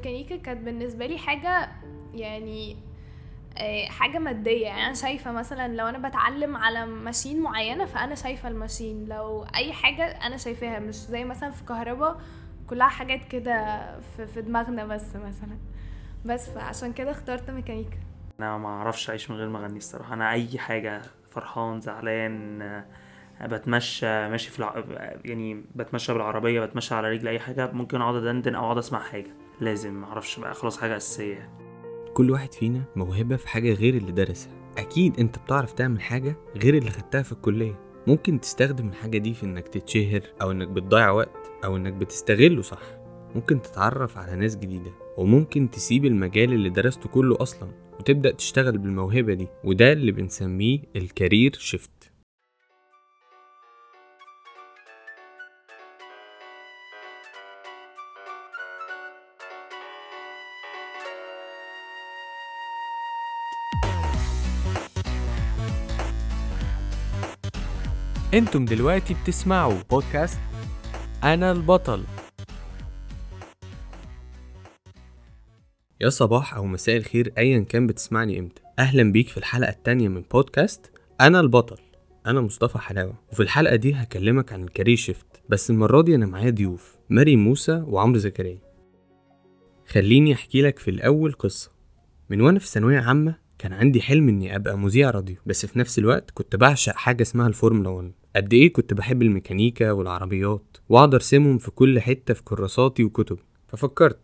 الميكانيكا كانت بالنسبة لي حاجة يعني آه، حاجة مادية. يعني أنا شايفة مثلا لو أنا بتعلم على ماشين معينة فأنا شايفة الماشين. لو أي حاجة أنا شايفاها مش زي مثلا في كهرباء كلها حاجات كده في, في دماغنا بس مثلا. بس فعشان كده اخترت ميكانيكا. أنا ما أعرفش أعيش من غير ما اغني الصراحه أنا أي حاجة فرحان زعلان آه، بتمشى ماشي في الع... يعني بتمشى بالعربية بتمشى على رجل أي حاجة ممكن أقعد أدندن أو أقعد أسمع حاجة. لازم ما أعرفش بقى خلاص حاجة أساسية يعني. كل واحد فينا موهبة في حاجة غير اللي درسها. أكيد أنت بتعرف تعمل حاجة غير اللي خدتها في الكلية. ممكن تستخدم الحاجة دي في إنك تتشهر أو إنك بتضيع وقت أو إنك بتستغله صح. ممكن تتعرف على ناس جديدة وممكن تسيب المجال اللي درسته كله أصلا وتبدأ تشتغل بالموهبة دي. وده اللي بنسميه الكارير شيفت. أنتم دلوقتي بتسمعوا بودكاست أنا البطل. يا صباح أو مساء الخير ايا كان بتسمعني إمتى؟ أهلا بيك في الحلقة التانية من بودكاست أنا البطل. أنا مصطفى حلاوة وفي الحلقة دي هكلمك عن ال career shift بس المرة دي أنا معايا ضيوف مريم موسى وعمرو زكريا. خليني أحكي لك في الأول قصة. من وأنا في ثانوية عامة كان عندي حلم إني أبقى مذيع راديو بس في نفس الوقت كنت بعشق حاجة اسمها الفورمولا 1 قد إيه كنت بحب الميكانيكا والعربيات واقعد أرسمهم في كل حتة في كراساتي وكتبي ففكرت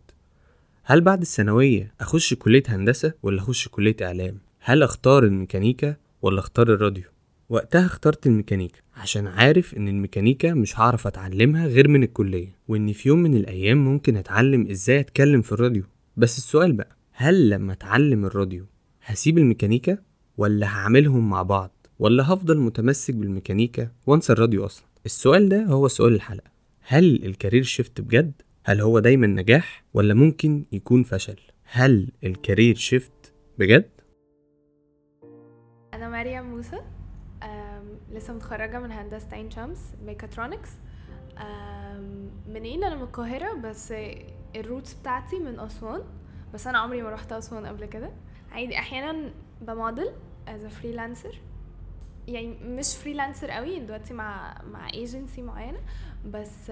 هل بعد الثانوية أخش كلية هندسة ولا أخش كلية إعلام؟ هل أختار الميكانيكا ولا أختار الراديو؟ وقتها اخترت الميكانيكا عشان عارف إن الميكانيكا مش هعرف أتعلمها غير من الكلية وإن في يوم من الأيام ممكن أتعلم إزاي أتكلم في الراديو. بس السؤال بقى هل لما أتعلم الراديو هسيب الميكانيكا ولا هعملهم مع بعض؟ ولا هفضل متمسك بالميكانيكا وانسى الراديو أصلا؟ السؤال ده هو سؤال الحلقة. هل ال career shift بجد؟ هل هو دايما نجاح؟ ولا ممكن يكون فشل؟ هل الكارير شيفت بجد؟ أنا مريم موسى لسه متخرجة من هندسة عين شمس ميكاترونكس. منين؟ أنا من القاهرة بس ال roots بتاعتي من أسوان بس أنا عمري ما رحت أسوان قبل كده. عادي أحيانا ب model as freelancer يعني مش freelancer قوي دلوقتي مع مع ايجنسي معينة. بس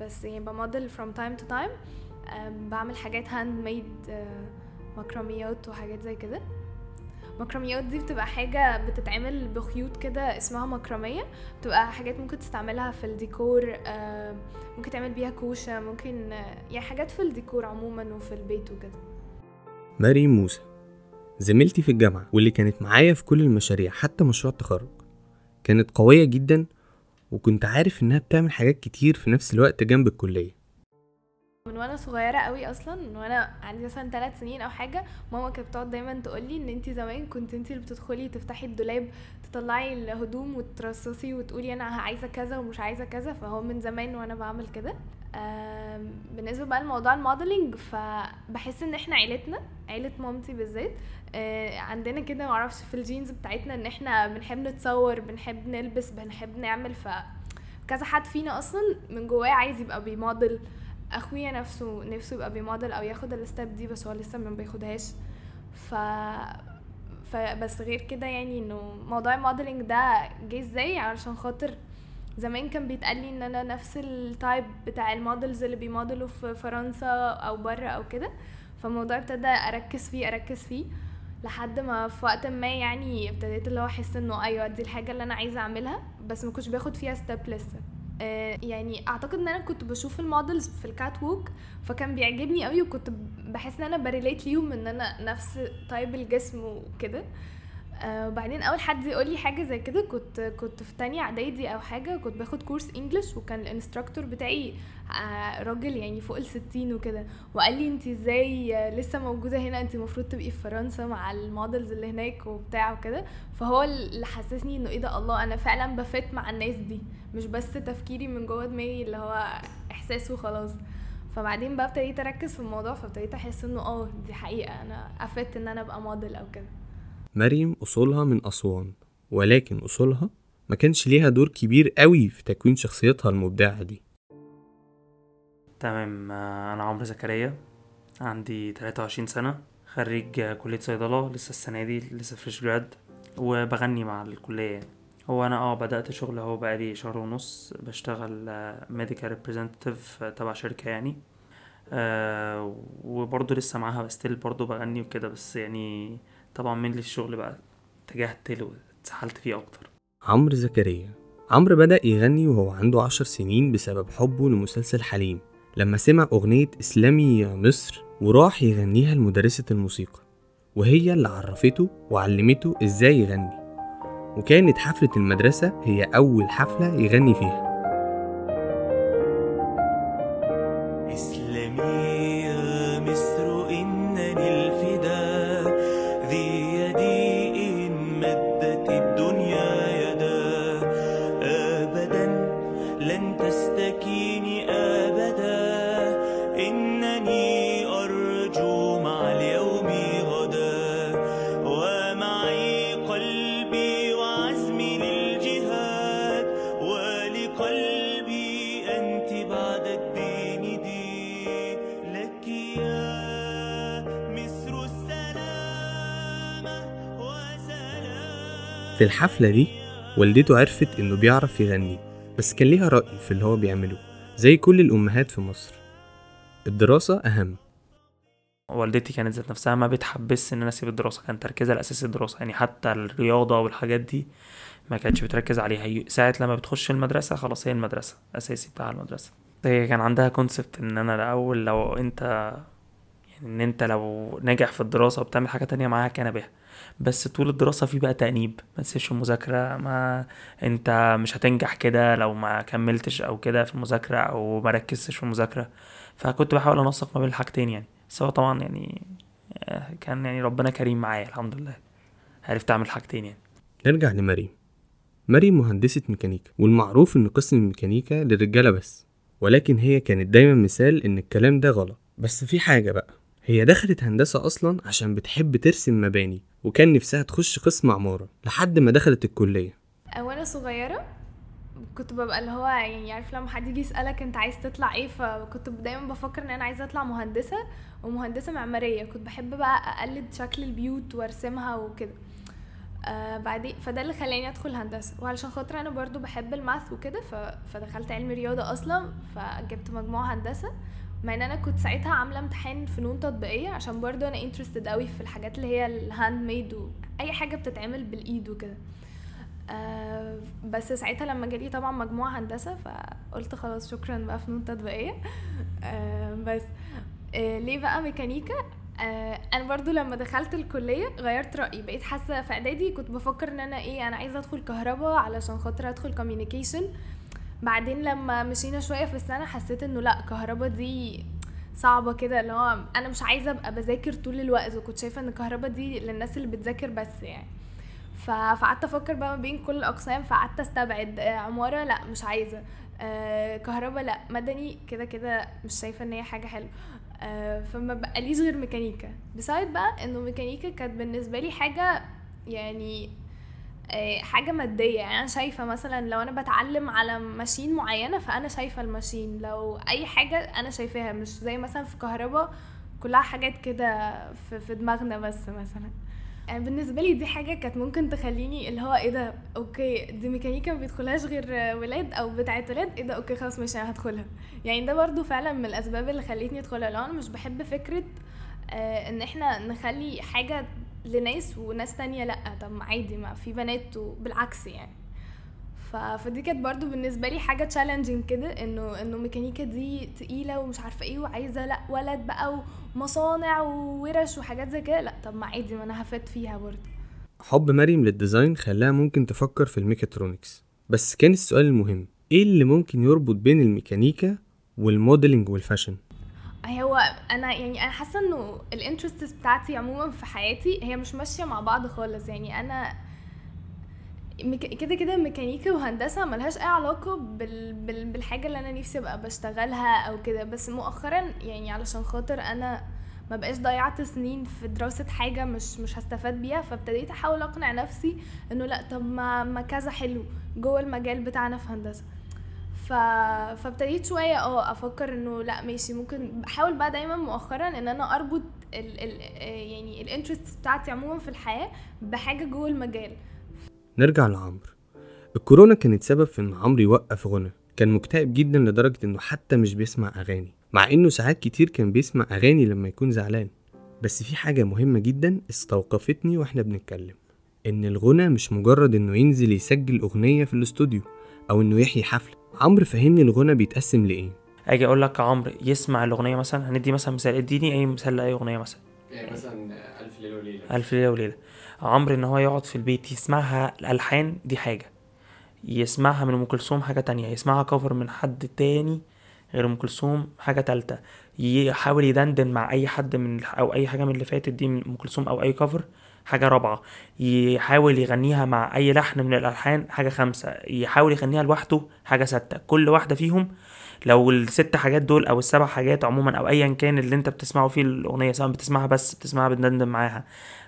بس يعني ب model time to time. أم، بعمل حاجات handmade مكرميات وحاجات زي كده. مكرميات دي بتبقى حاجة بتتعمل بخيوط كده اسمها مكرمية. بتبقى حاجات ممكن تستعملها في الديكور آه، ممكن تعمل بيها كوشة ممكن آه، يعني حاجات في الديكور عموما وفي البيت وكده. مريم موسى. زميلتي في الجامعة واللي كانت معايا في كل المشاريع حتى مشروع التخرج كانت قوية جدا وكنت عارف إنها بتعمل حاجات كتير في نفس الوقت جنب الكلية. من وأنا صغيرة قوي أصلا من وأنا عندي مثلا ثلاث سنين أو حاجة ماما كانت بتقعد دايما تقولي إن أنتي زمان كنت أنتي اللي بتدخلي تفتحي الدولاب تطلعي الهدوم وترصصي وتقولي أنا عايزة كذا ومش عايزة كذا فهو من زمان وأنا بعمل كده. آم، بالنسبة بقى لموضوع الموديلنج فبحس إن إحنا عيلتنا عيلة مامتي بالذات آه، عندنا كده معرفش في ال genes بتاعتنا إن إحنا بنحب نتصور بنحب نلبس بنحب نعمل ف كذا حد فينا أصلا من جواه عايز يبقى بيموديل. أخويا نفسه نفسه يبقى بيموديل أو ياخد ال step دي بس هو لسه ما بياخدهاش. ف فبس غير كده يعني إنه موضوع ال modeling ده جه إزاي؟ علشان خاطر زمان كان بيتقال لي إن أنا نفس ال type بتاع ال models اللي بيمودلوا في فرنسا أو بره أو كده. فالموضوع ابتدى أركز فيه أركز فيه لحد ما في وقت ما يعني ابتديت اللي هو أحس إنه أيوه دي الحاجة اللي أنا عايزة أعملها بس ما كنتش باخد فيها step لسه آه، يعني أعتقد إن أنا كنت بشوف ال models في ال catwalk فكان بيعجبني قوي وكنت بحس إن أنا ب relate ليهم إن أنا نفس type الجسم وكده. آه، وبعدين أول حد يقول لي حاجة زي كده كنت كنت في تانية إعدادي أو حاجة كنت باخد course English وكان ال instructor بتاعي آه، راجل يعني فوق الستين وكده. وقال لي انت إزاي لسه موجودة هنا؟ انت المفروض تبقي في فرنسا مع ال models اللي هناك وبتاع وكده. فهو اللي حسسني إنه إيه ده الله أنا فعلا ب fit مع الناس دي مش بس تفكيري من جوه دماغي اللي هو إحساس وخلاص. فبعدين بقى ابتديت أركز في الموضوع فابتديت أحس إنه آه دي حقيقة أنا ا fit إن أنا أبقى موديل أو كده. مريم أصولها من أسوان ولكن أصولها ما كانش ليها دور كبير قوي في تكوين شخصيتها المبدعة دي. تمام آه، أنا عمرو زكريا عندي 23 سنة خريج كلية صيدلة لسه السنة دي لسه fresh grad وبغني مع الكلية. يعني هو أنا آه بدأت شغل أهو بقالي شهر ونص بشتغل medical representative تبع شركة يعني. آه وبرضه لسه معاها but still برضه بغني وكده بس يعني طبعا من الشغل بقى اتجهت له اتسحلت فيه أكتر. عمرو زكريا. عمرو بدأ يغني وهو عنده عشر سنين بسبب حبه لمسلسل حليم. لما سمع أغنية إسلامي يا مصر وراح يغنيها لمدرسة الموسيقى وهي اللي عرفته وعلمته إزاي يغني. وكانت حفلة المدرسة هي أول حفلة يغني فيها. في الحفلة دي والدته عرفت إنه بيعرف يغني بس كان ليها رأي في اللي هو بيعمله زي كل الأمهات في مصر. الدراسة أهم. والدتي كانت ذات نفسها ما بتحبس إن أنا أسيب الدراسة كان تركيزها الاساسي الدراسة يعني حتى الرياضة والحاجات دي ما كانتش بتركز عليها. ساعة لما بتخش المدرسة خلاص هي المدرسة أساسي بتاع المدرسة. هي كان عندها كونسبت إن أنا الأول لو أنت يعني إن أنت لو ناجح في الدراسة وبتعمل حاجة تانية معاها كان بها بس طول الدراسة في بقى تأنيب ما تسيبش المذاكرة ما انت مش هتنجح كده لو ما كملتش أو كده في المذاكرة أو ما ركزتش في المذاكرة. فكنت بحاول انسق ما بين الحاجتين يعني بس هو طبعا يعني آه، كان يعني ربنا كريم معايا الحمد لله. عرفت أعمل حاجتين يعني. نرجع لمريم مريم مهندسة ميكانيكا والمعروف إن قسم الميكانيكا للرجالة بس ولكن هي كانت دايما مثال إن الكلام ده غلط. بس في حاجة بقى هي دخلت هندسة أصلا عشان بتحب ترسم مباني وكان نفسها تخش قسم عمارة لحد ما دخلت الكلية. وأنا صغيرة كنت ببقى اللي هو يعني عارف لما حد يجي يسألك أنت عايز تطلع إيه فكنت دايما بفكر إن أنا عايزة أطلع مهندسة ومهندسة معمارية. كنت بحب بقى أقلد شكل البيوت وأرسمها وكده. آه بعدين فده اللي خلاني أدخل هندسة. وعلشان خاطر أنا برضو بحب ال math وكده. فدخلت علم رياضة أصلا فجبت مجموعه هندسة. مع إن أنا كنت ساعتها عاملة امتحان فنون تطبيقية عشان برضو أنا interested قوي في الحاجات اللي هي ال handmade واي حاجة بتتعمل بالإيد وكده. آه بس ساعتها لما جالي طبعا مجموعة هندسة فقلت خلاص شكرا بقى فنون تطبيقية. آه بس آه ليه بقى ميكانيكا؟ آه أنا برضو لما دخلت الكلية غيرت رأيي. بقيت حاسة في إعدادي كنت بفكر إن أنا إيه أنا عايزة أدخل كهرباء علشان خاطر أدخل communication بعدين لما مشينا شوية في السنة حسيت إنه لأ كهرباء دي صعبة كده اللي هو أنا مش عايزة أبقى بذاكر طول الوقت وكنت شايفة إن كهرباء دي للناس اللي بتذاكر بس يعني. فقعدت أفكر بقى ما بين كل الأقسام فقعدت أستبعد آه، عمارة لأ مش عايزة آه، كهرباء لأ مدني كده كده مش شايفة إن هي حاجة حلوة آه، فما بقاليش غير ميكانيكا. بسايد بقى إنه ميكانيكا كانت بالنسبة لي حاجة يعني حاجة مادية. يعني أنا شايفة مثلا لو أنا بتعلم على ماشين معينة فأنا شايفة الماشين. لو أي حاجة أنا شايفاها مش زي مثلا في كهرباء كلها حاجات كده في, في دماغنا بس مثلا. يعني بالنسبة لي دي حاجة كانت ممكن تخليني اللي هو إيه ده okay دي ميكانيكا ما بيدخلهاش غير ولاد أو بتاعه ولاد. إيه ده okay خلاص مش أنا هدخلها. يعني ده برضو فعلا من الأسباب اللي خلتني أدخلها. لو أنا مش بحب فكرة آه إن إحنا نخلي حاجة لناس وناس تانية لأ. طب عادي ما في بنات وبالعكس يعني. ف... فدي كانت برضو بالنسبة لي حاجة challenging كده إنه إنه ميكانيكا دي تقيلة ومش عارفة إيه وعايزة لأ ولد بقى ومصانع وورش وحاجات زي كده. لأ طب ما عادي ما أنا ه fit فيها برضو. حب مريم لل design خلاها ممكن تفكر في الميكاترونكس. بس كان السؤال المهم إيه اللي ممكن يربط بين الميكانيكا وال modeling وال fashion؟ هو أنا يعني أنا حاسة إنه ال interests بتاعتي عموما في حياتي هي مش ماشية مع بعض خالص. يعني أنا كده كده ميكانيكا وهندسة ملهاش أي علاقة بال... بال... بالحاجة اللي أنا نفسي أبقى بشتغلها أو كده. بس مؤخرا يعني علشان خاطر أنا ما بقاش ضيعت سنين في دراسة حاجة مش مش هستفاد بيها فابتديت أحاول أقنع نفسي إنه لأ طب ما ما كذا حلو جوه المجال بتاعنا في هندسة. فابتديت شوية آه أفكر انه لا ماشي ممكن بحاول بقى دايما مؤخرا ان أنا اربط ال... ال... آه، يعني الانترست بتاعتي عموما في الحياة بحاجة جوه المجال. نرجع لعمرو. الكورونا كانت سبب في إن عمرو يوقف غنى. كان مكتئب جدا لدرجة إنه حتى مش بيسمع أغاني مع إنه ساعات كتير كان بيسمع أغاني لما يكون زعلان. بس في حاجة مهمة جدا استوقفتني وإحنا بنتكلم إن الغنى مش مجرد إنه ينزل يسجل أغنية في الاستوديو أو إنه يحيي حفلة. عمرو فهمني الغنى بيتقسم لإيه. أجي أقول لك يا عمرو يسمع الأغنية مثلا هندي مثلا مثال إديني أي مثال لأي أغنية مثلا. يعني مثلا ألف ليلة وليلة. ألف ليلة وليلة. عمرو إن هو يقعد في البيت يسمعها الألحان دي حاجة. يسمعها من أم كلثوم حاجة تانية يسمعها كفر من حد تاني غير أم كلثوم حاجة تالتة. يحاول يدندن مع أي حد من أو أي حاجة من اللي فاتت دي من أم كلثوم أو أي كفر حاجة رابعة يحاول يغنيها مع أي لحن من الألحان حاجة خامسة يحاول يغنيها لوحده حاجة ستة. كل واحدة فيهم لو الست حاجات دول أو السبع حاجات عموما أو ايا كان اللي أنت بتسمعه فيه الأغنية سواء بتسمعها بس بتسمعها بتدندن معاها.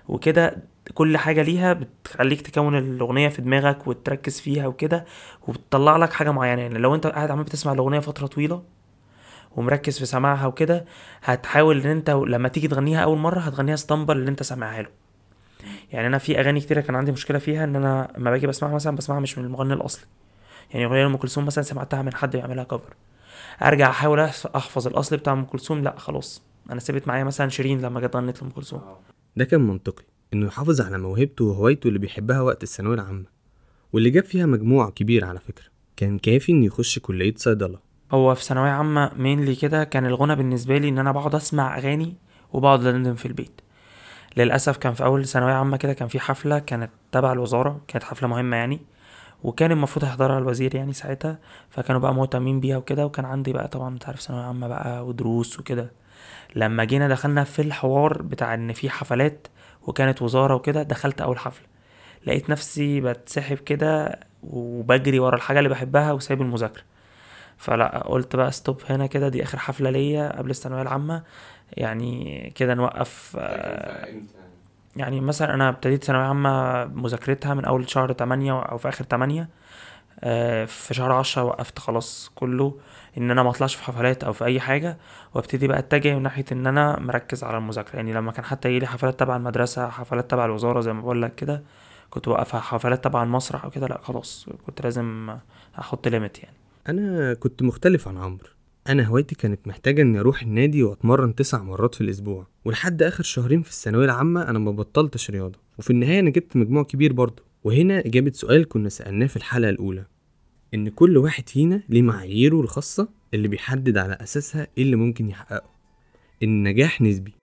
وكده كل حاجة ليها بتخليك تكون الأغنية في دماغك وتركز فيها وكده وبتطلع لك حاجة معينة. يعني لو أنت قاعد عمال بتسمع الأغنية فترة طويلة ومركز في سماعها وكده هتحاول إن أنت لما تيجي تغنيها أول مرة هتغنيها اسطمبة اللي أنت سامعها له. يعني أنا في أغاني كتيرة كان عندي مشكلة فيها إن أنا لما باجي بسمعها مثلا بسمعها مش من المغني الأصلي. يعني أغنية ام كلثوم مثلا سمعتها من حد بيعملها كفر أرجع أحاول أحفظ الأصل بتاع أم كلثوم لأ خلاص. أنا سبت معايا مثلا شيرين لما جت غنت لأم كلثوم. ده كان منطقي إنه يحافظ على موهبته وهوايته اللي بيحبها وقت الثانوية العامة. واللي جاب فيها مجموع كبير على فكرة. كان كافي إنه يخش كلية صيدلة. هو في ثانوية عامة مينلي كده كان الغنى بالنسبة لي إن أنا بقعد أسمع أغاني وبقعد أندم في البيت. للأسف كان في أول ثانوية عامة كده كان في حفلة كانت تبع الوزارة كانت حفلة مهمة يعني وكان المفروض يحضرها الوزير يعني ساعتها فكانوا بقى مهتمين بيها وكده وكان عندي بقى طبعا أنت عارف ثانوية عامة بقى ودروس وكده. لما جينا دخلنا في الحوار بتاع إن في حفلات وكانت وزارة وكده دخلت أول حفلة. لقيت نفسي بتسحب كده وبجري ورا الحاجة اللي بحبها وسايب المذاكرة. فلا قلت بقى ستوب هنا كده دي آخر حفلة ليا قبل الثانوية العامة. يعني كده نوقف آه، يعني مثلا أنا ابتديت ثانوية عامة مذاكرتها من أول شهر 8 أو في آخر 8 آه، في شهر 10 وقفت خلاص كله إن أنا ما أطلعش في حفلات أو في أي حاجة وابتدي بقى أتجه من ناحية إن أنا مركز على المذاكرة. يعني لما كان حتى يجيلي حفلات تبع المدرسة حفلات تبع الوزارة زي ما بقول لك كده كنت بوقفها. حفلات تبع المسرح أو كده لأ خلاص كنت لازم أحط ليميت يعني. أنا كنت مختلف عن عمرو. أنا هوايتي كانت محتاجة إني أروح النادي وأتمرن تسع مرات في الأسبوع. ولحد آخر شهرين في الثانوية العامة أنا ما بطلتش رياضة. وفي النهاية أنا جبت مجموع كبير برضه. وهنا إجابة سؤال كنا سألناه في الحلقة الأولى. إن كل واحد فينا ليه معاييره الخاصة اللي بيحدد على أساسها إيه اللي ممكن يحققه. النجاح نسبي.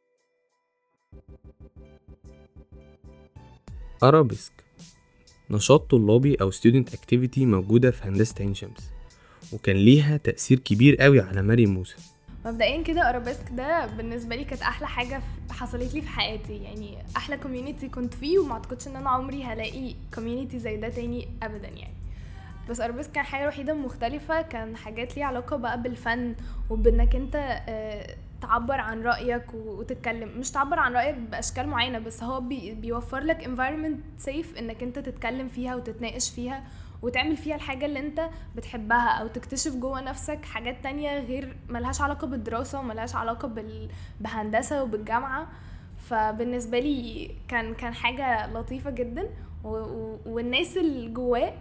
ارابيسك نشاط طلابي أو student activity موجودة في هندسة عين شمس. وكان ليها تأثير كبير قوي على مريم موسى. مبدئيا كده أرابيسك ده بالنسبة لي كانت أحلى حاجة حصلت لي في حياتي. يعني أحلى community كنت فيه وما أعتقدش إن أنا عمري هلاقي community زي ده تاني ابدا يعني. بس أرابيسك كان حاجة وحيدة مختلفة كان حاجات ليها علاقة بقى بالفن وبإنك أنت آه، تعبر عن رأيك وتتكلم. مش تعبر عن رأيك بأشكال معينة بس هو بي بيوفر لك environment safe إنك أنت تتكلم فيها وتتناقش فيها وتعمل فيها الحاجة اللي انت بتحبها أو تكتشف جوه نفسك حاجات تانية غير ملهاش علاقة بالدراسة وملهاش علاقة بال... بهندسة وبالجامعة. فبالنسبة لي كان كان حاجة لطيفة جدا و... والناس اللي جواه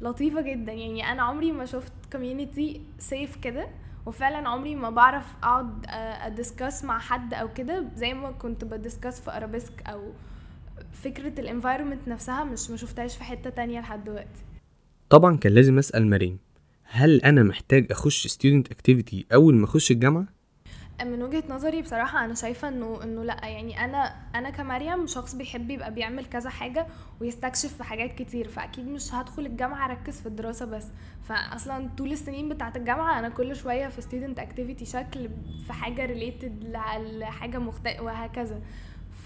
لطيفة جدا. يعني أنا عمري ما شفت community safe كده وفعلا عمري ما بعرف أقعد أ discuss مع حد أو كده. زي ما كنت ب discuss في ارابيسك أو فكرة ال environment نفسها مش ما شفتهاش في حتة تانية لحد دلوقتي. طبعا كان لازم أسأل مريم هل أنا محتاج أخش student activity أول ما أخش الجامعة؟ من وجهة نظري بصراحة أنا شايفة إنه إنه لأ يعني أنا أنا كمريم شخص بيحب يبقى بيعمل كذا حاجة ويستكشف في حاجات كتير فأكيد مش هدخل الجامعة أركز في الدراسة بس فأصلا طول السنين بتاعة الجامعة أنا كل شوية في student activity شكل في حاجة related لحاجة مختلفة وهكذا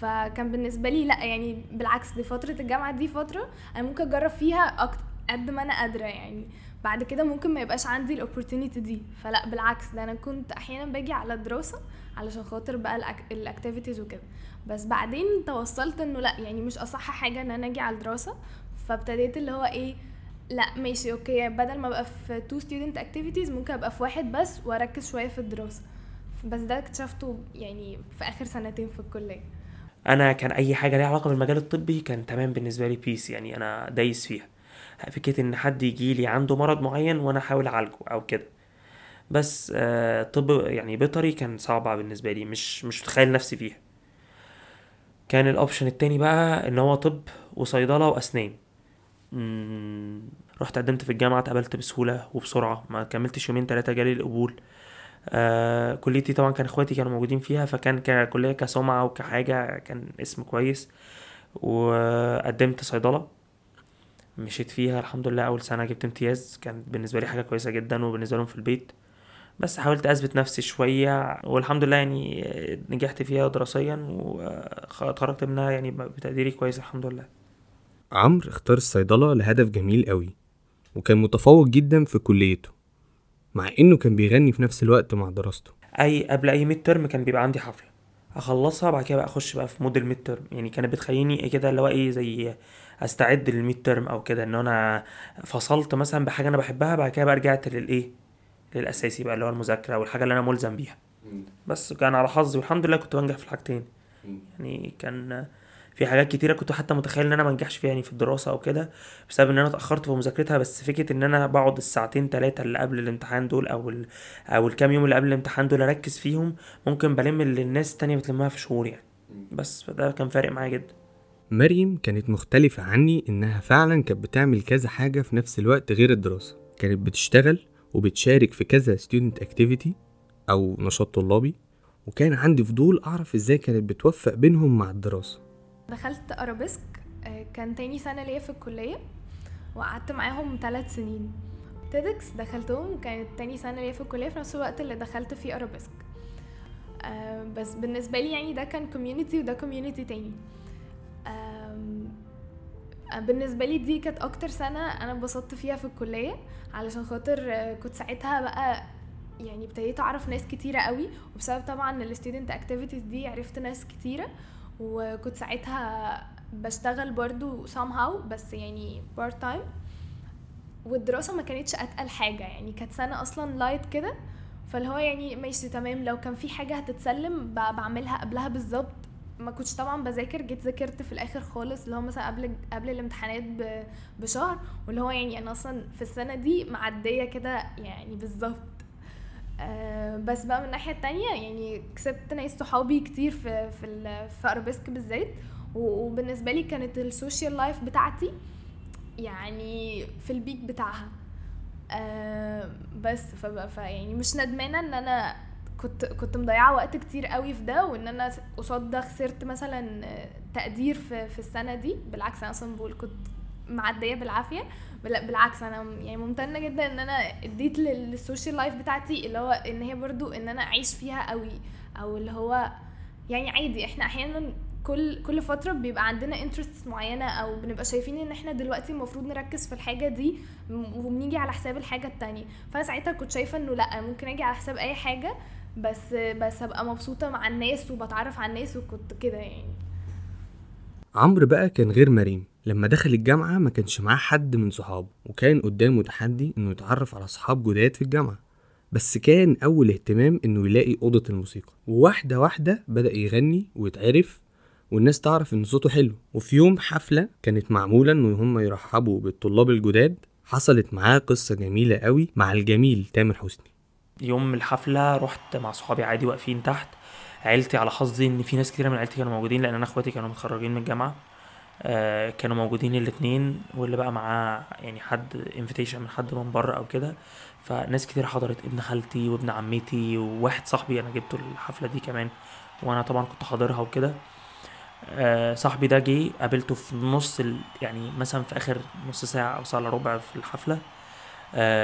فكان بالنسبة لي لأ يعني بالعكس دي فترة الجامعة دي فترة أنا ممكن أجرب فيها أكتر قد ما أنا قادرة يعني. بعد كده ممكن ما يبقاش عندي ال opportunity دي. فلا بالعكس ده أنا كنت أحيانا باجي على الدراسة علشان خاطر بقى ال activities وكده. بس بعدين توصلت إنه لا يعني مش أصح حاجة إن أنا أجي على الدراسة. فابتديت اللي هو إيه لا ماشي okay بدل ما أبقى في two student activities ممكن أبقى في واحد بس وأركز شوية في الدراسة. بس ده اكتشفته يعني في آخر سنتين في الكلية. أنا كان أي حاجة ليها علاقة بالمجال الطبي كان تمام بالنسبة لي peace يعني أنا دايس فيها. فكرة إن حد يجي لي عنده مرض معين وأنا أحاول أعالجه أو كده. بس آه طب يعني بيطري كان صعبة بالنسبة لي مش مش متخيل نفسي فيها. كان ال option التاني بقى إن هو طب وصيدلة وأسنان. رحت قدمت في الجامعة اتقبلت بسهولة وبسرعة ما كملتش يومين تلاتة جالي القبول. آه كليتي طبعا كان إخواتي كانوا موجودين فيها فكان ككلية كسمعة وكحاجة كان اسم كويس. وقدمت صيدلة. مشيت فيها الحمد لله. أول سنة جبت امتياز كان بالنسبة لي حاجة كويسة جدا وبالنسبة لهم في البيت. بس حاولت أثبت نفسي شوية والحمد لله يعني نجحت فيها دراسيا وخرجت منها يعني بتقديري كويس الحمد لله. عمرو اختار الصيدلة لهدف جميل قوي وكان متفوق جدا في كليته مع إنه كان بيغني في نفس الوقت مع دراسته. أي قبل أي midterm كان بيبقى عندي حفلة أخلصها بعد كده بقى أخش بقى في mood ال midterm يعني كانت بتخليني كده اللي هو إيه زي أستعد لل midterm أو كده إن أنا فصلت مثلا بحاجة أنا بحبها بعد كده بقى رجعت للايه للأساسي بقى اللي هو المذاكرة والحاجة اللي أنا ملزم بيها. بس كان على حظي والحمد لله كنت بنجح في الحاجتين. يعني كان في حاجات كتيرة كنت حتى متخيل إن أنا منجحش فيها يعني في الدراسة أو كده بسبب إن أنا اتأخرت في مذاكرتها. بس فكرة إن أنا بقعد الساعتين تلاتة اللي قبل الامتحان دول أو ال... أو الكام يوم اللي قبل الامتحان دول أركز فيهم ممكن بلم اللي الناس التانية بتلمها في شهور يعني. بس فده كان فارق معايا جدا. مريم كانت مختلفة عني إنها فعلا كانت بتعمل كذا حاجة في نفس الوقت غير الدراسة. كانت بتشتغل وبتشارك في كذا student activity أو نشاط طلابي وكان عندي فضول أعرف إزاي كانت بتوفق بينهم مع الدراسة. دخلت ارابيسك آه، كان تاني سنة ليا في الكلية وقعدت معاهم ثلاث سنين. TEDx دخلتهم كانت تاني سنة ليا في الكلية في نفس الوقت اللي دخلت فيه ارابيسك آه، بس بالنسبة لي يعني ده كان community وده community تاني. بالنسبة لي دي كانت أكتر سنة أنا اتبسطت فيها في الكلية علشان خاطر كنت ساعتها بقى يعني ابتديت أعرف ناس كتيرة قوي وبسبب طبعا ال student activities دي عرفت ناس كتيرة وكنت ساعتها بشتغل برضو somehow بس يعني part time والدراسة ما كانتش أتقل حاجة يعني كانت سنة أصلا light كده فاللي هو يعني ماشي تمام لو كان في حاجة هتتسلم بعملها قبلها بالظبط. ما كنتش طبعا بذاكر جيت ذاكرت في الآخر خالص اللي هو مثلا قبل قبل الامتحانات بشهر واللي هو يعني أنا أصلا في السنة دي معدية كده يعني بالظبط. آه بس بقى من الناحية التانية يعني كسبت ناس صحابي كتير في في في أرابيسك بالذات وبالنسبة لي كانت ال social life بتاعتي يعني في ال peak بتاعها. آه بس فبقى يعني مش ندمانة إن أنا كنت كنت مضيعة وقت كتير قوي في ده وإن أنا قصاد ده خسرت مثلا تقدير في في السنة دي. بالعكس أنا أصلا بقول كنت معدية بالعافية. بالعكس أنا يعني ممتنة جدا إن أنا اديت لل- لل social life بتاعتي اللي هو إن هي برضو إن أنا أعيش فيها قوي. أو اللي هو يعني عادي إحنا أحيانا كل كل فترة بيبقى عندنا interests معينة أو بنبقى شايفين إن إحنا دلوقتي المفروض نركز في الحاجة دي وبنيجي على حساب الحاجة التانية. فأنا ساعتها كنت شايفة إنه لأ ممكن أجي على حساب أي حاجة بس بس أبقى مبسوطة مع الناس وبتعرف على الناس وكنت كده يعني. عمرو بقى كان غير مريم. لما دخل الجامعة ما كانش معاه حد من صحابه وكان قدامه تحدي إنه يتعرف على صحاب جداد في الجامعة. بس كان أول اهتمام إنه يلاقي أوضة الموسيقى. وواحدة واحدة بدأ يغني ويتعرف والناس تعرف إن صوته حلو. وفي يوم حفلة كانت معمولة إنه هم يرحبوا بالطلاب الجداد. حصلت معاه قصة جميلة قوي مع الجميل تامر حسني. يوم الحفلة رحت مع صحابي عادي واقفين تحت. عيلتي على حظي إن في ناس كتيرة من عيلتي كانوا موجودين لأن أنا إخواتي كانوا متخرجين من الجامعة. آه كانوا موجودين الاتنين واللي بقى معاه يعني حد انفيتيشن من حد من بره أو كده. فناس كتير حضرت ابن خالتي وابن عمتي وواحد صاحبي أنا جبته الحفلة دي كمان وأنا طبعا كنت حاضرها وكده. آه صاحبي ده جه قابلته في نص ال... يعني مثلا في آخر نص ساعة أو ساعة إلا ربع في الحفلة. آه،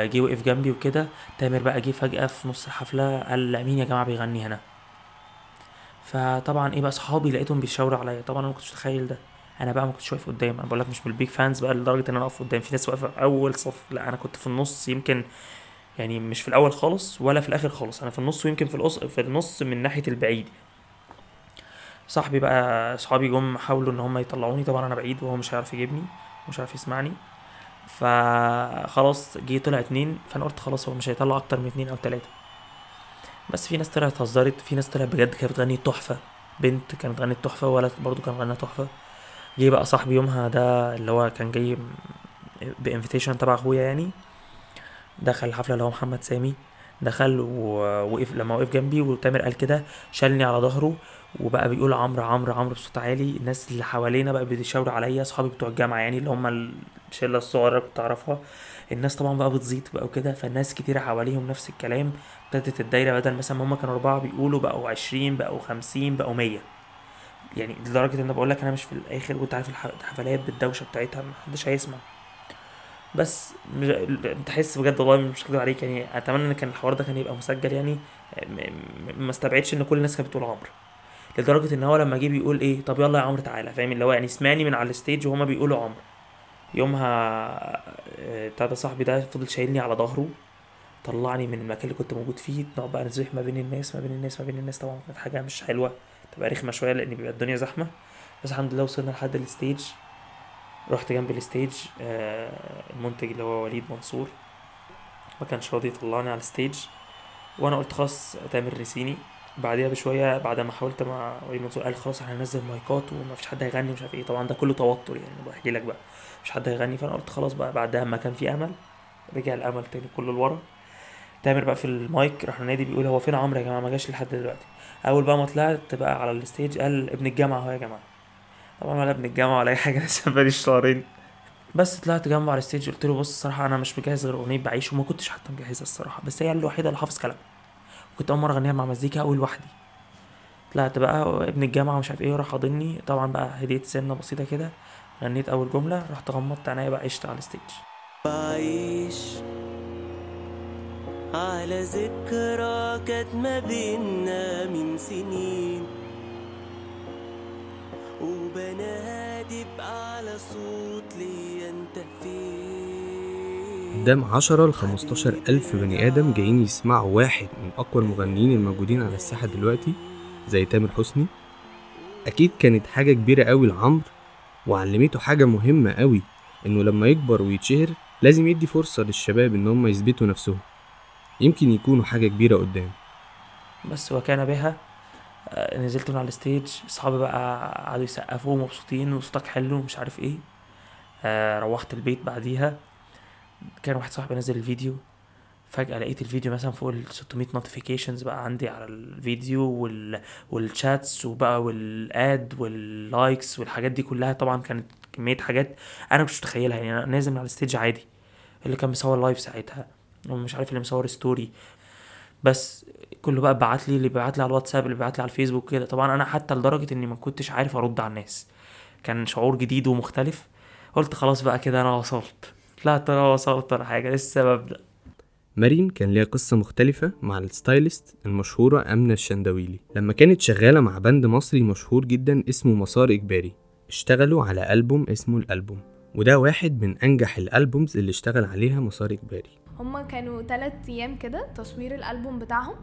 جه وقف جنبي وكده. تامر بقى جه فجأة في نص الحفلة قال مين يا جماعة بيغني هنا. فطبعا إيه بقى صحابي لقيتهم بيشاوروا عليا. طبعا أنا ما كنتش متخيل ده. أنا بقى ما كنتش واقف قدام. أنا بقول لك مش من البيج فانز بقى لدرجة إن أنا أقف قدام. في ناس واقفة في أول صف. لا أنا كنت في النص يمكن يعني مش في الأول خالص ولا في الآخر خالص. أنا في النص ويمكن في القص في النص من ناحية البعيد. صاحبي بقى صحابي جم حاولوا إن هم يطلعوني. طبعا أنا بعيد وهو مش هيعرف يجيبني مش عارف يسمعني. فخلاص جه طلع اتنين فأنا قلت خلاص هو مش هيطلع أكتر من اتنين أو تلاتة. بس في ناس طلعت هزرت في ناس طلعت بجد كانت بتغني تحفة. بنت كانت غنت تحفة وولد برضو كان غنى تحفة. جه بقى صاحبي يومها ده اللي هو كان جاي ب invitation تبع أخويا يعني. دخل الحفلة اللي هو محمد سامي. دخل ووقف لما وقف جنبي وتامر قال كده شالني على ظهره وبقى بيقول عمرو عمرو عمرو بصوت عالي. الناس اللي حوالينا بقى بيشاوروا عليا أصحابي بتوع الجامعة يعني اللي هم الشلة الصغيرة اللي كنت أعرفها. الناس طبعا بقى بتزيط بقى وكده فالناس كتير حواليهم نفس الكلام. ابتدت الدايرة بدل مثلا ما هم كانوا أربعة بيقولوا بقوا عشرين بقوا خمسين بقوا مية. يعني لدرجة إن أنا بقول لك أنا مش في الآخر وأنت عارف الح- الحفلات بالدوشة بتاعتها محدش هيسمع. بس مش... تحس بجد والله مش كده عليك. يعني أتمنى إن كان الحوار ده كان يبقى مسجل يعني. ما استبعدش إن كل الناس كانت بتقول عمرو. لدرجة إن هو لما جه بيقول إيه طب يلا يا عمرو تعالى فاهم؟ اللي هو يعني سمعني من على ال stage وهما بيقولوا عمرو. يومها آه، بتاع ده صاحبي ده فضل شايلني على ظهره طلعني من المكان اللي كنت موجود فيه نقعد بقى نزيح ما بين الناس ما بين الناس ما بين الناس. طبعا كانت حاجة مش حلوة تبقى رخمة شوية لأن بيبقى الدنيا زحمة. بس الحمد لله وصلنا لحد ال stage. رحت جنب ال stage آه، المنتج اللي هو وليد منصور. ما كانش راضي يطلعني على ال stage. وأنا قلت خلاص تامر نسيني بعديها بشوية بعد ما حاولت مع وليد منصور قال خلاص إحنا هننزل مايكات وما فيش حد هيغني مش عارف إيه. طبعا ده كله توتر يعني بحكي لك بقى. مفيش حد هيغني فأنا قلت خلاص بقى بعدها ما كان في أمل رجع الأمل تاني كله لورا. تامر بقى في المايك راح نادي بيقول هو فين عمرو يا جماعة؟ ما جاش لحد دلوقتي. أول بقى ما طلعت بقى على ال stage قال ابن الجامعة أهو يا جماعة. طبعا ولا ابن الجامعة ولا أي حاجة لسه بقالي شهرين. بس طلعت جنبه على ال stage قلت له بص الصراحه أنا مش مجهز غير أغنية بعيش وما كنتش حتى مجهزها الصراحة بس هي الوحيدة اللي حافظ كلامها. كنت أول مرة أغنيها مع مزيكا اول لوحدي. طلعت بقى ابن الجامعة ومش عارف إيه وراح حاضني. طبعا بقى هديت سنة بسيطة كده غنيت أول جملة رحت غمضت عينيا بقى عشت على ال stage. بعيش على ذكرى كانت ما بينا من سنين. وبنادي بأعلى صوت ليا انت فين قدام 10 ل 15 ألف بني آدم جايين يسمعوا واحد من أقوى المغنيين الموجودين على الساحة دلوقتي زي تامر حسني. أكيد كانت حاجة كبيرة أوي لعمرو وعلمته حاجة مهمة أوي إنه لما يكبر ويتشهر لازم يدي فرصة للشباب إن هم يثبتوا نفسهم. يمكن يكونوا حاجة كبيرة قدام. بس وكان بها آه، نزلت من على ال stage صحابي بقى قعدوا يسقفوا مبسوطين وصوتك حلو ومش عارف إيه. آه روحت البيت بعديها. كان واحد صاحبي نزل الفيديو فجأة لقيت الفيديو مثلا فوق ال 600 notifications بقى عندي على الفيديو وال وال chats وبقى وال add وال likes والحاجات دي كلها. طبعا كانت كمية حاجات أنا مش متخيلها يعني أنا نازل من على ال stage عادي. اللي كان مصور live ساعتها ومش عارف اللي مصور story بس كله بقى بعت لي اللي بعت لي على الواتساب اللي بعت لي على الفيسبوك كده. طبعا أنا حتى لدرجة إني ما كنتش عارف أرد على الناس. كان شعور جديد ومختلف. قلت خلاص بقى كده أنا وصلت. طلعت أنا وصلت ولا حاجة لسه ببدا مريم كان ليها قصة مختلفة مع ال stylist المشهورة أمنة الشندويلي. لما كانت شغالة مع band مصري مشهور جدا اسمه مسار إجباري اشتغلوا على ألبوم اسمه الألبوم وده واحد من أنجح ال albums اللي اشتغل عليها مسار إجباري. هما كانوا تلات أيام كده تصوير الألبوم بتاعهم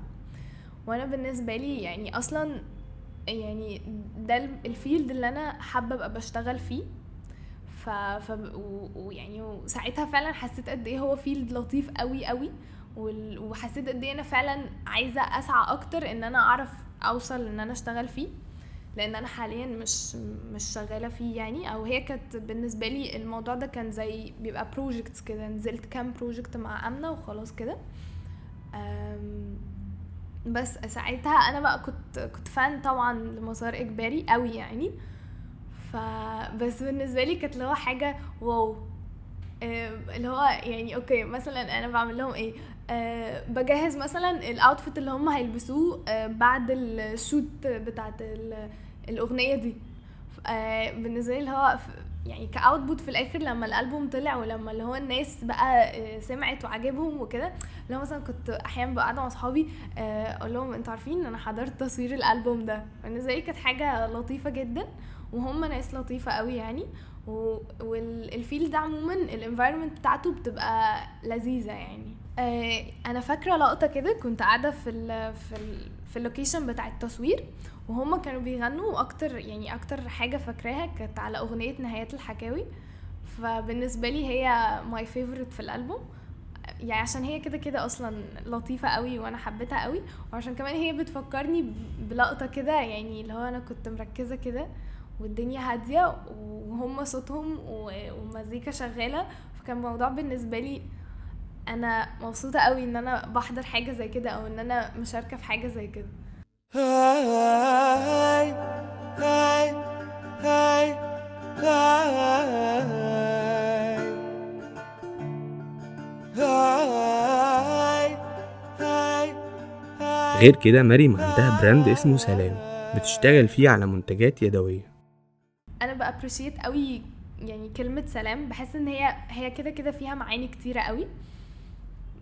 وأنا بالنسبة لي يعني أصلا يعني ده ال- ال field اللي أنا حابة أبقى بشتغل فيه. ف, ف... ويعني وساعتها فعلا حسيت قد إيه هو field لطيف قوي قوي. وحسيت قد إيه أنا فعلا عايزة أسعى أكتر إن أنا أعرف أوصل إن أنا أشتغل فيه. لأن أنا حاليا مش مش شغالة فيه يعني. أو هي كانت بالنسبة لي الموضوع ده كان زي بيبقى projects كده. نزلت كام project مع أمنة وخلاص كده. بس ساعتها أنا بقى كنت كنت fan طبعا لمسار إجباري قوي يعني. ف بس بالنسبة لي كانت اللي هو حاجة wow. آه، اللي هو يعني okay مثلا أنا بعمل لهم إيه؟ أه بجهز مثلا ال outfit اللي هم هيلبسوه أه بعد ال shoot بتاعت ال- الأغنية دي. أه بالنسبة لي اللي هو يعني ك output في الآخر لما الألبوم طلع ولما اللي هو الناس بقى آه، سمعت وعجبهم وكده لو مثلا كنت أحيانا ببقى قاعدة مع اصحابي آه، أقول لهم أنتوا عارفين أنا حضرت تصوير الألبوم ده. بالنسبة لي كانت حاجة لطيفة جدا. وهم ناس لطيفة قوي يعني. وال field ده عموما ال environment بتاعته بتبقى لذيذة يعني. آه، أنا فاكرة لقطة كده كنت قاعدة في ال في ال في ال location بتاع التصوير وهم كانوا بيغنوا أكتر يعني أكتر حاجة فاكراها كانت على أغنية نهايات الحكاوي. فبالنسبة لي هي my favourite في الألبوم. يعني عشان هي كده كده أصلا لطيفة قوي وأنا حبيتها قوي. وعشان كمان هي بتفكرني بلقطة كده يعني اللي هو أنا كنت مركزة كده. والدنيا هادية وهم صوتهم ومزيكا شغالة. فكان الموضوع بالنسبة لي أنا مبسوطة قوي إن أنا بحضر حاجة زي كده أو إن أنا مشاركة في حاجة زي كده. هاي هاي هاي هاي. هاي هاي غير كده مريم عندها brand اسمه سلام. بتشتغل فيه على منتجات يدوية. أنا ب appreciate قوي يعني كلمة سلام. بحس إن هي هي كده كده فيها معاني كتيرة قوي.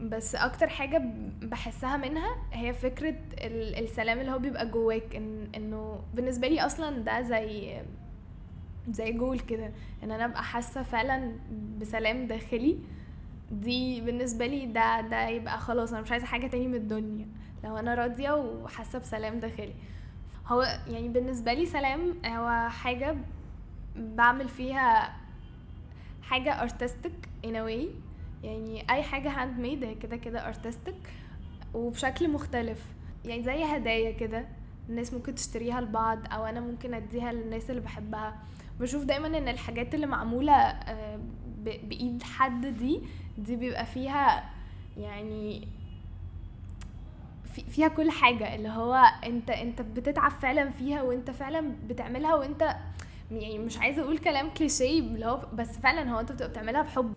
بس أكتر حاجة بحسها منها هي فكرة ال- السلام اللي هو بيبقى جواك. إن إنه بالنسبة لي أصلا ده زي زي جول كده. إن أنا أبقى حاسة فعلا بسلام داخلي. دي بالنسبة لي ده ده يبقى خلاص أنا مش عايزة حاجة تاني من الدنيا. لو أنا راضية وحاسة بسلام داخلي. هو يعني بالنسبة لي سلام هو حاجة بعمل فيها حاجة in a way. يعني أي حاجة handmade هي كده كده artistic وبشكل مختلف. يعني زي هدايا كده الناس ممكن تشتريها لبعض أو أنا ممكن أديها للناس اللي بحبها. بشوف دايما إن الحاجات اللي معمولة آه، بإيد حد دي دي بيبقى فيها يعني في فيها كل حاجة. اللي هو أنت أنت بتتعب فعلا فيها وأنت فعلا بتعملها وأنت يعني مش عايزة أقول كلام كليشيه اللي هو بس فعلا هو أنت بتبقى بتعملها بحب.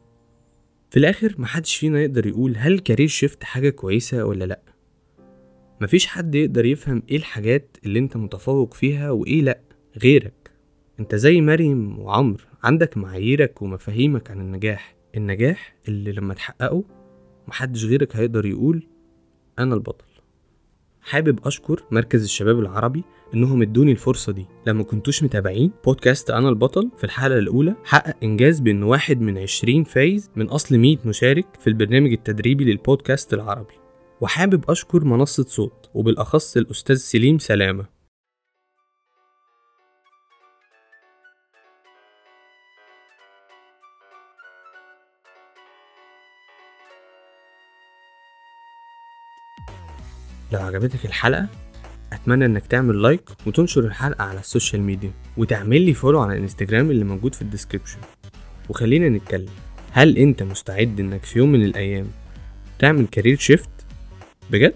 في الآخر محدش فينا يقدر يقول هل الكارير شيفت حاجة كويسة ولا لأ. مفيش حد يقدر يفهم إيه الحاجات اللي أنت متفوق فيها وإيه لأ غيرك. أنت زي مريم وعمر عندك معاييرك ومفاهيمك عن النجاح. النجاح اللي لما تحققه محدش غيرك هيقدر يقول أنا البطل. حابب أشكر مركز الشباب العربي إنهم إدوني الفرصة دي. لما كنتوش متابعين بودكاست أنا البطل في الحلقة الأولى حقق إنجاز بانه واحد من 20 فايز من أصل 100 مشارك في البرنامج التدريبي للبودكاست العربي. وحابب أشكر منصة صوت وبالأخص الأستاذ سليم سلامة. لو عجبتك الحلقة أتمنى إنك تعمل like وتنشر الحلقة على ال social media وتعمل لي follow على الإنستجرام اللي موجود في ال description وخلينا نتكلم هل أنت مستعد إنك في يوم من الأيام تعمل career shift بجد؟